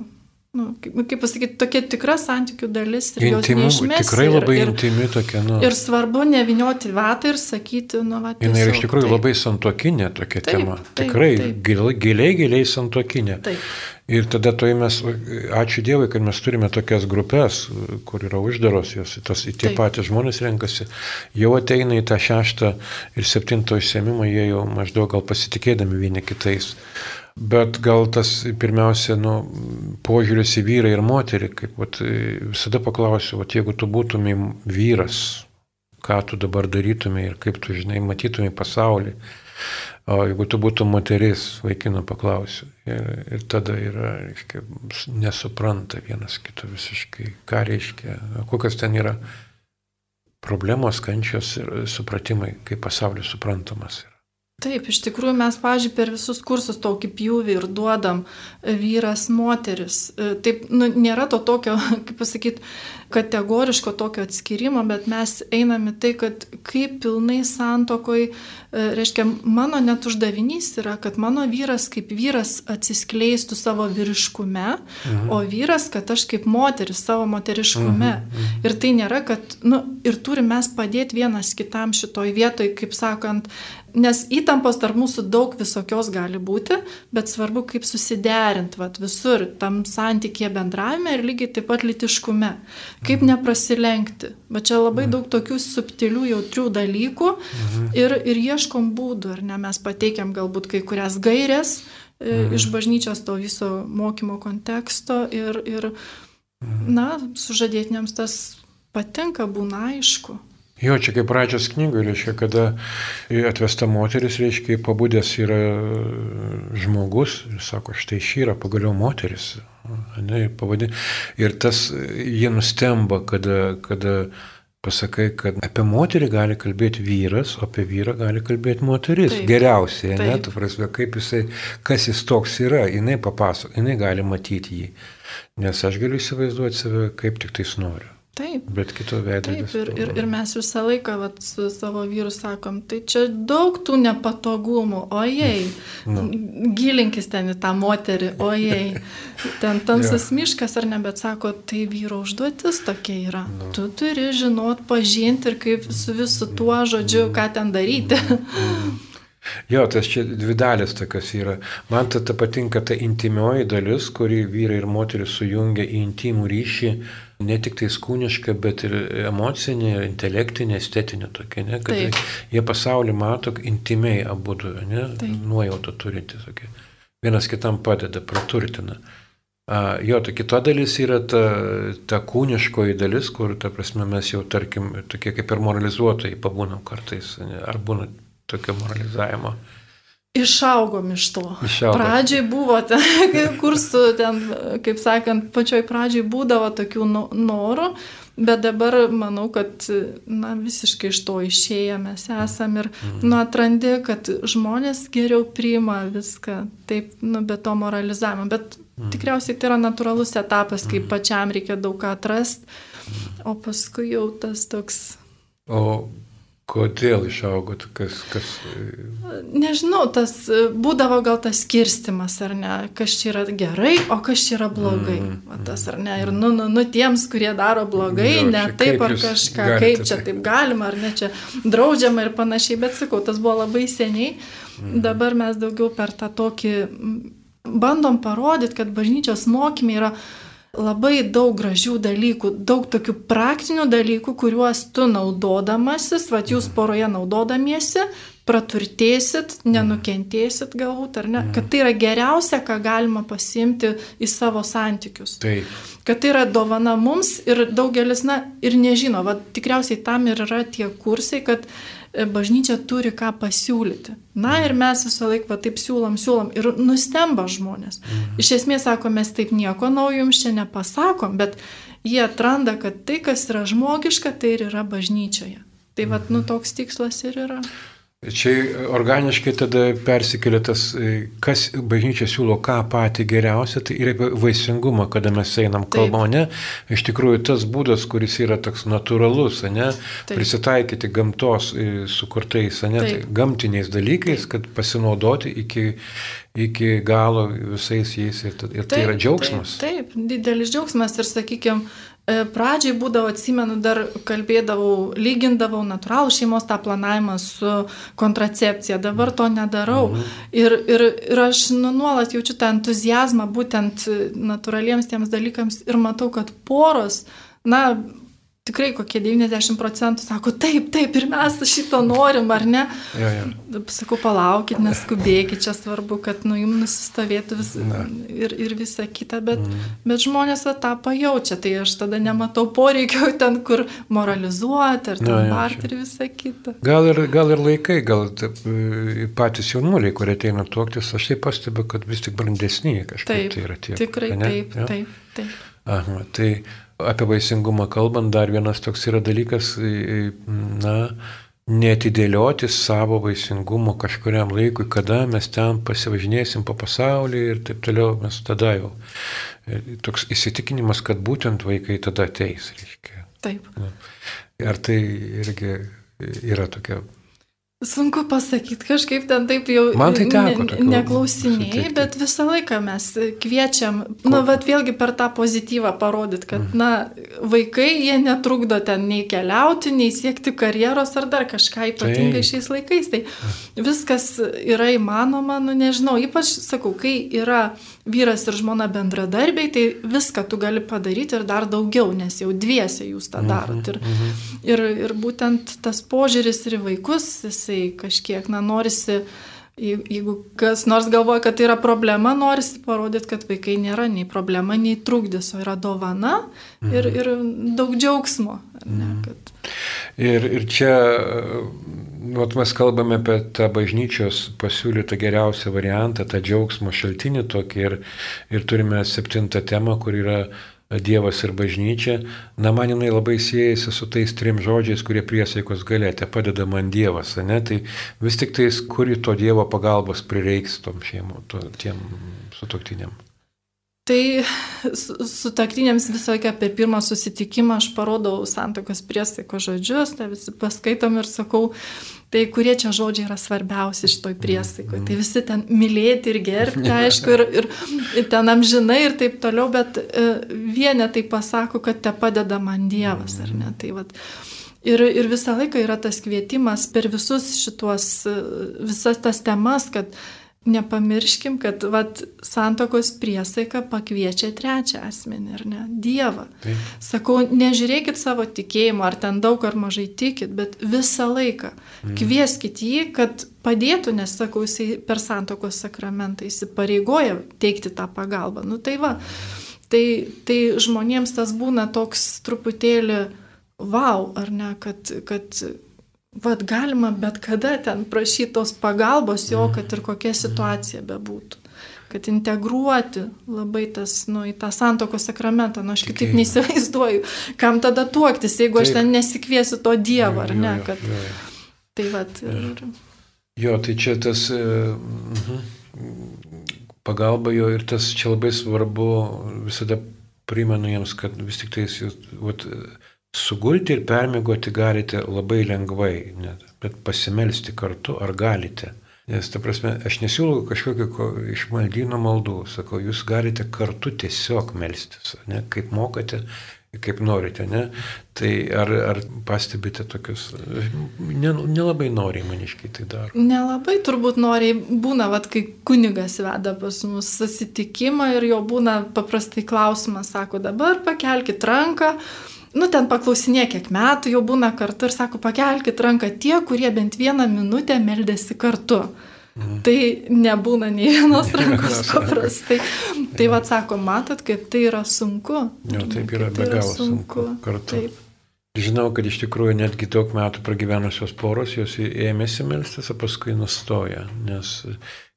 nu, kaip, kaip pasakyti, tokia tikra santykių dalis ir Intimu, jos neišmesti. Tikrai labai ir, intimi tokia, nu. Ir svarbu nevinioti vatą ir sakyti, nu, va. Jis yra iš tikrųjų taip. labai santokinė tokia taip, tema. Taip, tikrai taip. Giliai, giliai santokinė. Taip. Ir tada to mes, ačiū Dievui, kad mes turime tokias grupės, kur yra uždaros jos, tos, tie Taip. patys žmonės renkasi, jau ateina į tą šeštą ir septintą išsiemimą, jie jau maždaug gal pasitikėdami vieni kitais. Bet gal tas pirmiausia, nu, požiūris į vyrą ir moterį, kaip vat, visada paklausiu, vat, jeigu tu būtumai vyras, ką tu dabar darytumai ir kaip tu, žinai, matytumai pasaulį. O jeigu tu būtum moteris, vaikino paklausiu. Ir, ir tada yra, reiškia, nesupranta vienas kito visiškai, ką reiškia, kokios ten yra problemos, kančios ir supratimai, kaip pasaulis suprantamas. Taip, iš tikrųjų mes, pažiūrėjau, per visus kursus tokį pjūvį ir duodam vyras, moteris. E, taip, nu, nėra to tokio, kaip pasakyti, kategoriško tokio atskirimo, bet mes einame tai, kad kaip pilnai santokoj, e, reiškia, mano net uždavinys yra, kad mano vyras kaip vyras atsiskleistų savo vyriškume, mhm. o vyras, kad aš kaip moteris savo moteriškume. Mhm. Mhm. Ir tai nėra, kad, nu, ir turime mes padėti vienas kitam šitoj vietoj, kaip sakant, Nes įtampos tarp mūsų daug visokios gali būti, bet svarbu kaip susiderint vat, visur, tam santykėje bendravime ir lygiai taip pat litiškume. Kaip mhm. neprasilenkti. Bet čia labai mhm. daug tokių subtilių, jautrių dalykų mhm. ir, ir ieškom būdų, ar ne, mes pateikiam galbūt kai kurias gairias e, iš bažnyčios to viso mokymo konteksto ir, ir na, sužadėtiniams tas patinka, būna aišku. Jo, čia kaip pradžios knygoje, reiškia, kada atvesta moteris, reiškia, pabudęs yra žmogus ir sako, štai šį yra pagaliau moteris. Ne, pavadin... Ir tas jie nustemba, kada, kada pasakai, kad apie moterį gali kalbėti vyras, o apie vyrą gali kalbėti moteris. Taip. Geriausiai, Taip. ne, tu prasme, kaip jisai, kas jis toks yra, jinai papasako, jinai gali matyti jį. Nes aš galiu įsivaizduoti save, kaip tik tais noriu Taip. Bet kito veido. Taip, ir, ir, ir mes visą laiką vat, su savo vyru sakom, tai čia daug tų nepatogumų, ojei, nu. gilinkis ten į tą moterį, ojei, ten tamsus ja. miškas ar ne, bet sako, tai vyro užduotis tokia yra. Nu. Tu turi žinot, pažinti ir kaip su visu tuo žodžiu, ką ten daryti. Mm. Jo, tas čia dvi dalis tokios yra. Man ta, ta patinka ta intimioji dalis, kuri vyrai ir moteris sujungia į intimų ryšį, ne tik tai kūnišką, bet ir emocinį, intelektinį, estetinį tokį, ne, kad Taip. jie pasaulį mato intimiai abu, ne, nuojautą turinti tokia. Vienas kitam padeda, praturtina. A, jo, ta kita dalis yra ta, ta kūniškoji dalis, kur, ta prasme, mes jau, tarkim, tokie kaip ir moralizuotojai pabūnam kartais, ne, ar būna tokio moralizavimo. Išaugom iš to. Išaugom. Pradžiai buvo ten, kursų, ten, kaip sakant, pačioj pradžiai būdavo tokių norų, bet dabar manau, kad na, visiškai iš to išėję mes esam ir mm. nu, atrandi, kad žmonės geriau priima viską, taip, nu, be to moralizavimo. Bet mm. tikriausiai tai yra natūralus etapas, kai mm. pačiam reikia daug ką atrasti, o paskui jau tas toks. O Kodėl išaugot, kas, kas... Nežinau, tas būdavo gal tas skirstimas, ar ne, kas čia yra gerai, o kas čia yra blogai. Mm, Va, tas, ar ne, ir nu, nu, nu tiems, kurie daro blogai, jo, ne taip ar kažką, kaip čia taip galima, ar ne čia draudžiama ir panašiai, bet sakau, tas buvo labai seniai. Mm. Dabar mes daugiau per tą tokį bandom parodyti, kad bažnyčios mokymai yra labai daug gražių dalykų, daug tokių praktinių dalykų, kuriuos tu naudodamasis, va jūs mhm. poroje naudodamiesi, praturtėsit, mhm. nenukentėsit galbūt, ar ne, mhm. kad tai yra geriausia, ką galima pasimti į savo santykius. Taip. Kad tai yra dovana mums ir daugelis, na, ir nežino, va tikriausiai tam ir yra tie kursai, kad E, bažnyčia turi ką pasiūlyti. Na ir mes visą laiką taip siūlom, siūlom ir nustemba žmonės. Mhm. Iš esmės sako, mes taip nieko naujo jums čia nepasakom, bet jie atranda, kad tai, kas yra žmogiška, tai ir yra bažnyčioje. Tai vad, nu toks tikslas ir yra. Čia organiškai tada persikėlė tas, e, kas bažnyčia siūlo ką patį geriausią, tai yra vaisingumą, kada mes einam kalbam, ne? Iš tikrųjų, tas būdas, kuris yra toks natūralus, ne? Taip. Prisitaikyti gamtos e, sukurtais, ne? Tai gamtiniais dalykais, kad pasinaudoti iki, iki galo visais jais ir, ir tai yra džiaugsmas. Taip, taip, didelis džiaugsmas ir, sakykime, pradžiai būdavo, atsimenu, dar kalbėdavau, lygindavau natūralų šeimos tą planavimą su kontracepcija, dabar to nedarau. Mhm. Ir, ir, ir aš nu, nuolat jaučiu tą entuzijazmą būtent natūraliems tiems dalykams ir matau, kad poros, na, tikrai kokie 90 procentų sako, taip, taip, ir mes šito norim, ar ne? Ja, ja. Sakau, palaukit, neskubėkit, čia svarbu, kad nu jums nusistovėtų vis, ir, ir visa kita, bet, mm. bet žmonės va, tą pajaučia, tai aš tada nematau poreikio ten, kur moralizuoti, ar ten barti ir visa kita. Gal ir, gal ir laikai, gal taip, e, patys jaunuoliai, kurie ateina tuoktis, aš tai pastebiu, kad vis tik brandesni kažkaip taip, tai yra tie. Tikrai ne? taip, ja? taip, taip. Aha, tai apie vaisingumą kalbant, dar vienas toks yra dalykas, na, netidėlioti savo vaisingumo kažkuriam laikui, kada mes ten pasivažinėsim po pasaulį ir taip toliau, mes tada jau. E, toks įsitikinimas, kad būtent vaikai tada ateis, reiškia. Taip. Ar tai irgi yra tokia Sunku pasakyti, kažkaip ten taip jau Man tai teko, ne, neklausiniai, bet visą laiką mes kviečiam, Ko? na, vad vėlgi per tą pozityvą parodyti, kad, mm. na, vaikai, jie netrukdo ten nei keliauti, nei siekti karjeros ar dar kažką ypatingai tai. šiais laikais. Tai viskas yra įmanoma, nu, nežinau, ypač, sakau, kai yra vyras ir žmona bendradarbiai, tai viską tu gali padaryti ir dar daugiau, nes jau dviese jūs tą darot. Ir, mm -hmm. ir, ir būtent tas požiūris ir į vaikus, jisai kažkiek, na, norisi, jeigu kas nors galvoja, kad tai yra problema, norisi parodyti, kad vaikai nėra nei problema, nei trukdis, o yra dovana ir, ir daug džiaugsmo. Ne, mhm. kad... ir, ir čia Vat mes kalbame apie tą bažnyčios pasiūlytą geriausią variantą, tą džiaugsmo šaltinį tokį ir, ir turime septintą temą, kur yra Dievas ir bažnyčia. Na, man jinai labai siejasi su tais trim žodžiais, kurie priesaikos galėte, padeda man Dievas, ne? Tai vis tik tais, kuri to Dievo pagalbos prireiks tom šeimom, to, tiem sutoktiniam. Tai sutaktinėms visą laiką per pirmą susitikimą aš parodau santokos priesaiko žodžius, tai visi paskaitom ir sakau, tai kurie čia žodžiai yra svarbiausi šitoj priesaikoje. Tai visi ten mylėti ir gerbti, aišku, ir, ir, ir ten amžinai ir taip toliau, bet e, vienė tai pasako, kad te padeda man Dievas, ar ne? Tai, vat, ir, ir visą laiką yra tas kvietimas per visus šitos, e, visas tas temas, kad Nepamirškim, kad vat, santokos priesaika pakviečia trečią asmenį, ar ne? Dievą. Taip. Sakau, nežiūrėkit savo tikėjimo, ar ten daug ar mažai tikit, bet visą laiką mm. kvieskit jį, kad padėtų, nes, sakau, jisai per santokos sakramentą įsipareigoja teikti tą pagalbą. Nu tai va, tai, tai žmonėms tas būna toks truputėlį wow, ar ne, kad, kad Vat galima bet kada ten prašyti tos pagalbos jo, kad ir kokia situacija bebūtų. Kad integruoti labai tas, nu, į tą santoko sakramentą, nu, aš kitaip neįsivaizduoju, kam tada tuoktis, jeigu Taip. aš ten nesikviesiu to Dievo, ar ne? Kad... Jo, jo. Tai vat. Ir... Jo, tai čia tas uh, pagalba jo ir tas čia labai svarbu, visada primenu jiems, kad vis tik tais jūs, vat, uh, Sugulti ir permigoti galite labai lengvai, net, bet pasimelsti kartu ar galite. Nes, ta prasme, aš nesiūlau kažkokio išmaldyno maldų, sakau, jūs galite kartu tiesiog melstis, ne, kaip mokate, kaip norite, ne? Tai ar, ar pastebite tokius, nelabai ne noriai maniškai tai daro? Nelabai turbūt noriai būna, vad, kai kunigas veda pas mus susitikimą ir jo būna paprastai klausimas, sako, dabar pakelkite ranką, nu ten paklausinė, kiek metų jau būna kartu ir sako, pakelkite ranką tie, kurie bent vieną minutę meldėsi kartu. Mhm. Tai nebūna nei vienos rankos paprastai. Tai vad sako, matot, kaip tai yra sunku. Jo, taip yra be tai galo sunku. sunku kartu. Taip. Žinau, kad iš tikrųjų netgi daug metų pragyvenusios poros jos ėmėsi melstis, o paskui nustoja, nes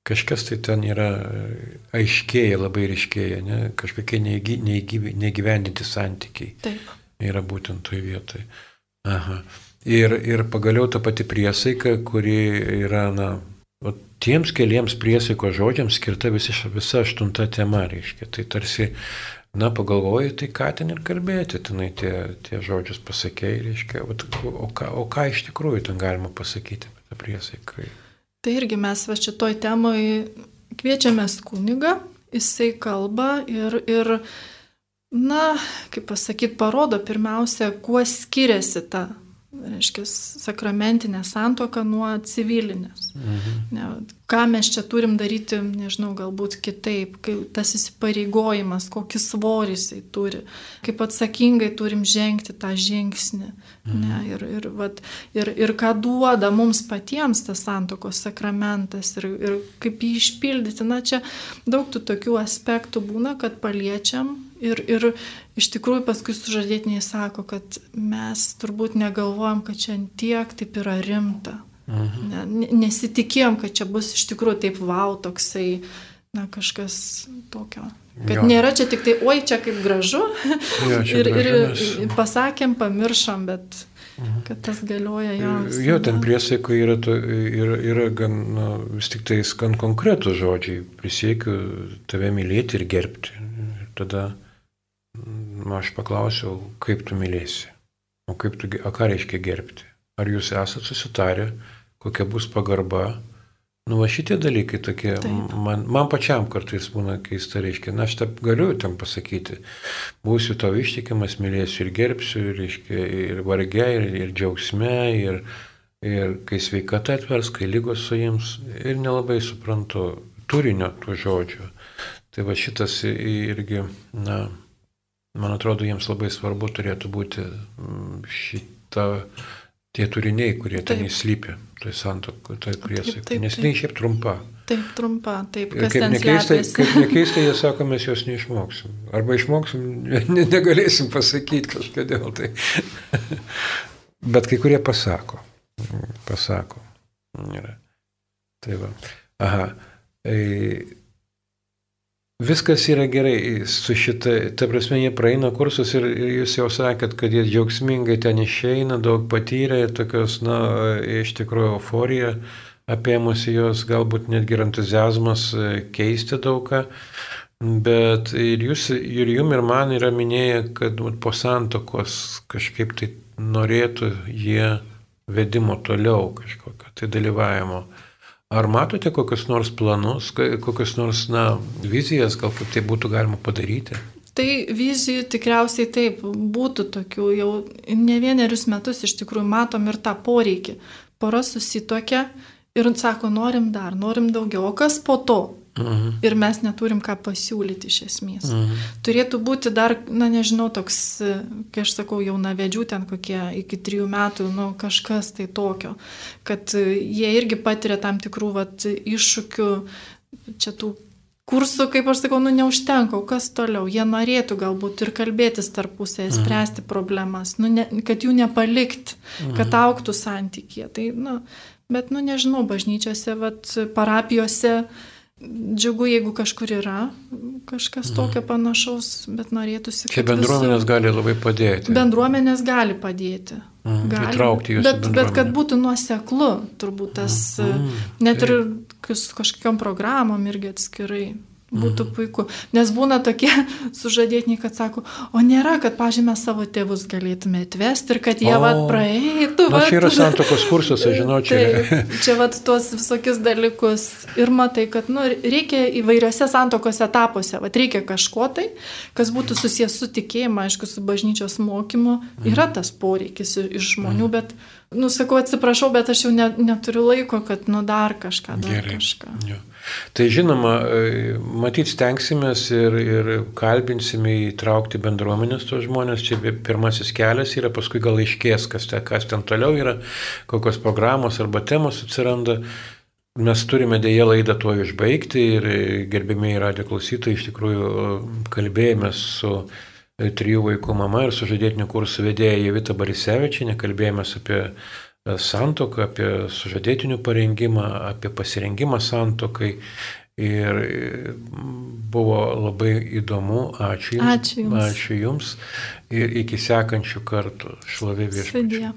kažkas tai ten yra aiškėja, labai ryškėja, ne? kažkokie neįgyvendinti santykiai. Taip yra būtent toj vietoj. Aha. Ir, ir pagaliau ta pati priesaika, kuri yra, na, o tiems keliems priesaiko žodžiams skirta visi, visa aštunta tema, reiškia. Tai tarsi, na, pagalvoji, tai ką ten ir kalbėti, tenai tie, tie žodžius pasakėjai, reiškia, o, o, ką, o ką iš tikrųjų ten galima pasakyti apie tą priesaiką. Tai irgi mes va šitoj temoj kviečiamės kunigą, jisai kalba ir, ir na, kaip pasakyti, parodo pirmiausia, kuo skiriasi ta, reiškia, sakramentinė santoka nuo civilinės. Mhm. Ne, ką mes čia turim daryti, nežinau, galbūt kitaip, tas įsipareigojimas, kokį svorį jisai turi, kaip atsakingai turim žengti tą žingsnį. Mhm. Ne, ir, ir, vat, ir, ir ką duoda mums patiems tas santokos sakramentas ir, ir kaip jį išpildyti. Na, čia daug tų tokių aspektų būna, kad paliečiam Ir, ir iš tikrųjų paskui sužadėtiniai sako, kad mes turbūt negalvojam, kad čia tiek taip yra rimta. Mhm. Ne, nesitikėjom, kad čia bus iš tikrųjų taip wow, toksai, na kažkas tokio. Kad jo. nėra čia tik tai, oi, čia kaip gražu. Jo, čia ir, gražu, ir pasakėm, pamiršom, bet mhm. kad tas galioja joms. Jo, ten priesaiko yra, to, yra, yra gan, na, vis tik tais gan konkretų žodžiai. Prisiekiu tave mylėti ir gerbti. Ir tada aš paklausiau, kaip tu mylėsi, o, kaip tu, o ką reiškia gerbti. Ar jūs esate susitarę, kokia bus pagarba. Nu, va šitie dalykai tokie, man, man pačiam kartais būna keista, reiškia, na, aš taip galiu tam pasakyti, būsiu tavo ištikimas, mylėsiu ir gerbsiu, reiškia, ir varge, ir, ir džiaugsme, ir, ir kai sveikata atvers, kai lygos suims, ir nelabai suprantu turinio tų žodžių. Tai va šitas irgi, na, Man atrodo, jiems labai svarbu turėtų būti šita, tie turiniai, kurie taip. ten įslypia, tai santokai, tai priesakai. Nes jinai šiaip trumpa. Taip, trumpa, taip, kas kaip nekeista, kaip nekeista, jie sako, mes jos neišmoksim. Arba išmoksim, ne, negalėsim pasakyti kažkodėl tai. Bet kai kurie pasako. Pasako. Yra. Tai va. Aha. E, Viskas yra gerai su šita, ta prasme, jie praeina kursus ir, ir jūs jau sakėt, kad jie džiaugsmingai ten išeina, daug patyrė ir tokios, na, iš tikrųjų euforija apėmusi jos, galbūt netgi ir entuzijazmas e, keisti daugą. Bet ir jūs, ir jum, ir man yra minėję, kad po santokos kažkaip tai norėtų jie vedimo toliau kažkokio tai dalyvavimo. Ar matote kokius nors planus, kokius nors, na, vizijas, gal kaip tai būtų galima padaryti? Tai vizijų tikriausiai taip būtų tokių, jau ne vienerius metus iš tikrųjų matom ir tą poreikį. Pora susitokia ir sako, norim dar, norim daugiau, o kas po to? Mhm. Ir mes neturim ką pasiūlyti iš esmės. Mhm. Turėtų būti dar, na nežinau, toks, kai aš sakau, jaunavedžių ten kokie iki trijų metų, nu kažkas tai tokio, kad jie irgi patiria tam tikrų vat, iššūkių, čia tų kursų, kaip aš sakau, nu neužtenka, kas toliau. Jie norėtų galbūt ir kalbėtis tarpusėje, mhm. spręsti problemas, nu, ne, kad jų nepalikt, mhm. kad auktų santykė. Tai, nu, bet, nu nežinau, bažnyčiose, vat, parapijose, Džiugu, jeigu kažkur yra kažkas mhm. tokio panašaus, bet norėtųsi. Čia bendruomenės visur... gali labai padėti. Bendruomenės gali padėti. Mm, gali. Įtraukti juos. Bet, bet kad būtų nuoseklu, turbūt tas, mm, net ir kažkokiam programom irgi atskirai. Būtų mhm. puiku. Nes būna tokie sužadėtiniai, kad sako, o nėra, kad, pažymė, savo tėvus galėtume atvesti ir kad jie o, vad praeitų. Na, čia yra santokos kursas, aš žinau, čia. Tai, čia vad tuos visokius dalykus. Ir matai, kad nu, reikia įvairiose santokos etapuose, vad reikia kažko tai, kas būtų susijęs su tikėjimu, aišku, su bažnyčios mokymu. Yra tas poreikis iš žmonių, bet nusakau, atsiprašau, bet aš jau ne, neturiu laiko, kad nu dar kažką, dar Gerai. kažką. Jo. Tai žinoma, e, matyt, stengsimės ir, ir kalbinsime įtraukti bendruomenės tos žmonės. Čia pirmasis kelias yra, paskui gal aiškės, kas, te, kas ten toliau yra, kokios programos arba temos atsiranda. Mes turime dėję laidą tuo išbaigti ir gerbėmiai radio klausytojai iš tikrųjų kalbėjome su e, trijų vaikų mama ir sužadėtinių kursų vedėja Jevita Barisevičia, nekalbėjome apie santoką, apie sužadėtinių parengimą, apie pasirengimą santokai. Ir buvo labai įdomu. Ačiū Jums. Ačiū Jums. Ačiū jums. Ir iki sekančių kartų. Šlovė viešpačiui.